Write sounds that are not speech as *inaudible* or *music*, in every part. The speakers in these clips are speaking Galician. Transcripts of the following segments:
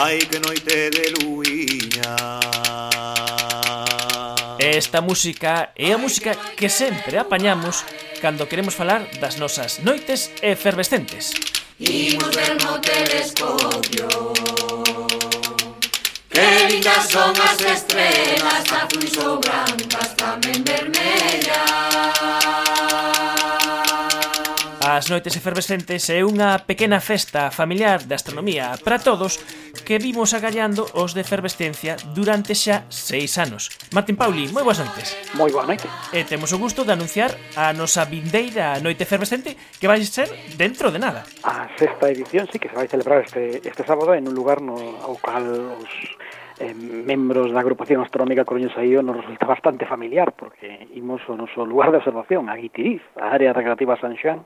Ai que noite de luiña Esta música é a música que sempre apañamos cando queremos falar das nosas noites efervescentes. Imos ver no telescopio. Que lindas son as estrelas. noites efervescentes e unha pequena festa familiar de astronomía para todos que vimos agallando os de efervescencia durante xa seis anos. Martín Pauli, moi boas noites. Moi boa noite. E temos o gusto de anunciar a nosa vindeira noite efervescente que vai ser dentro de nada. A sexta edición sí que se vai celebrar este, este sábado en un lugar no, ao cal os eh, membros da agrupación astronómica Coruñesa Io nos resulta bastante familiar porque imos ao noso lugar de observación, a Guitiriz, a área recreativa Sanxán,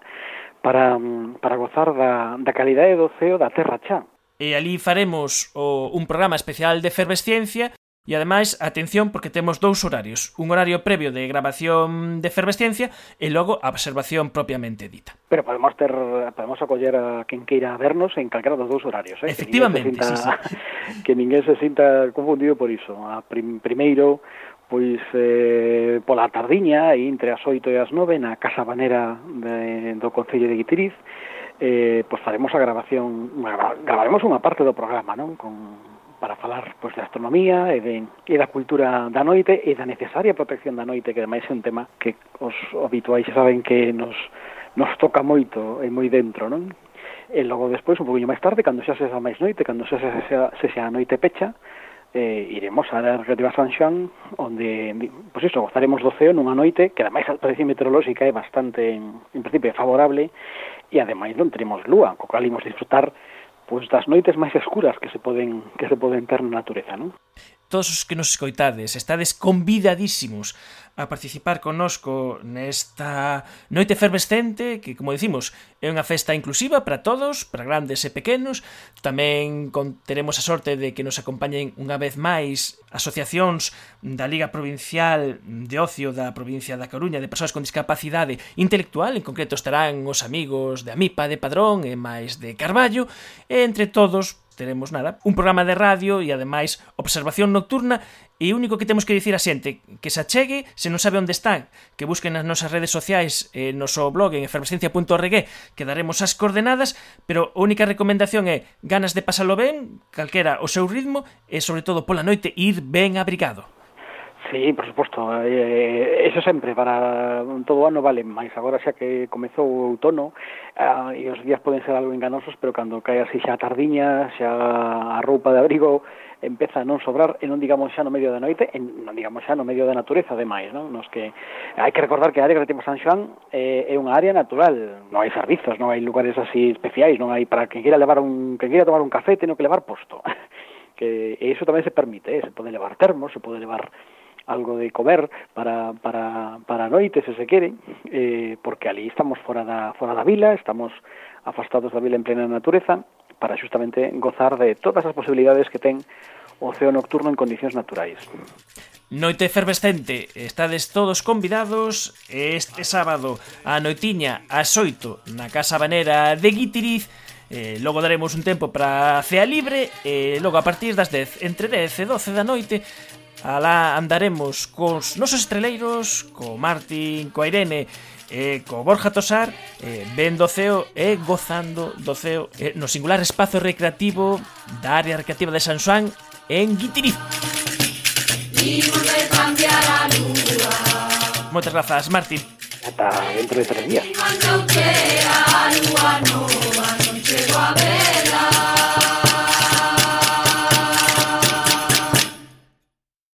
para, mm, para gozar da, da calidade do ceo da Terra Chan. E ali faremos o, un programa especial de efervesciencia E ademais, atención, porque temos dous horarios. Un horario previo de grabación de efervesciencia e logo a observación propiamente dita. Pero podemos ter podemos acoller a quen queira vernos en calquera dos dous horarios. Eh? Efectivamente, sí, sí. *laughs* que ninguén se sinta confundido por iso. A prim, primeiro, pois eh, pola tardiña e entre as 8 e as 9 na Casa Banera de, do Concello de Guitiriz eh, pois faremos a grabación gravaremos unha parte do programa non con, para falar pois, de astronomía e, de, e da cultura da noite e da necesaria protección da noite que ademais é un tema que os habituais saben que nos, nos toca moito e moi dentro non E logo despois, un poquinho máis tarde, cando xa se xa máis noite, cando xa se xa, se xa noite pecha, eh, iremos á Recreativa San Xoan, onde, pois pues isto, gozaremos do ceo nunha noite que ademais a predicción meteorolóxica é bastante, en principio, favorable, e ademais non teremos lúa, co cal imos disfrutar pois pues, das noites máis escuras que se poden que se poden ter na natureza, non? todos os que nos escoitades, estades convidadísimos a participar connosco nesta noite efervescente que, como decimos, é unha festa inclusiva para todos, para grandes e pequenos. Tamén con, teremos a sorte de que nos acompañen unha vez máis asociacións da Liga Provincial de Ocio da provincia da Coruña de persoas con discapacidade intelectual, en concreto estarán os amigos de Amipa de Padrón e máis de Carballo, e entre todos teremos nada, un programa de radio e ademais observación nocturna e o único que temos que dicir a xente que se achegue se non sabe onde están, que busquen nas nosas redes sociais e eh, noso blog en efervescencia.org que daremos as coordenadas, pero a única recomendación é ganas de pasalo ben, calquera o seu ritmo e sobre todo pola noite ir ben abrigado. Sí, por suposto, eh, eso sempre para todo o ano vale, máis agora xa que comezou o outono eh, e os días poden ser algo enganosos, pero cando cae así xa a tardiña, xa a roupa de abrigo empeza a non sobrar e non digamos xa no medio da noite, e non digamos xa no medio da natureza ademais, non? Nos que hai que recordar que a área que temos San Xoán eh, é unha área natural, non hai servizos, non hai lugares así especiais, non hai para quen queira levar un, quen queira tomar un café, teno que levar posto. *laughs* que e iso tamén se permite, eh? se pode levar termos, se pode levar algo de comer para, para, para a noite, se se quere, eh, porque ali estamos fora da, fora da vila, estamos afastados da vila en plena natureza, para justamente gozar de todas as posibilidades que ten o ceo nocturno en condicións naturais. Noite efervescente, estades todos convidados este sábado a noitiña ás 8 na Casa Banera de Guitiriz Eh, logo daremos un tempo para cea libre e eh, logo a partir das 10, entre 10 e 12 da noite Alá andaremos cos nosos estreleiros, co Martín, coa Irene e co Borja Tosar eh, vendo o ceo e gozando do ceo eh, no singular espazo recreativo da área recreativa de San Juan en Guitiriz. Moitas grazas, Martín. Ata dentro de tres días.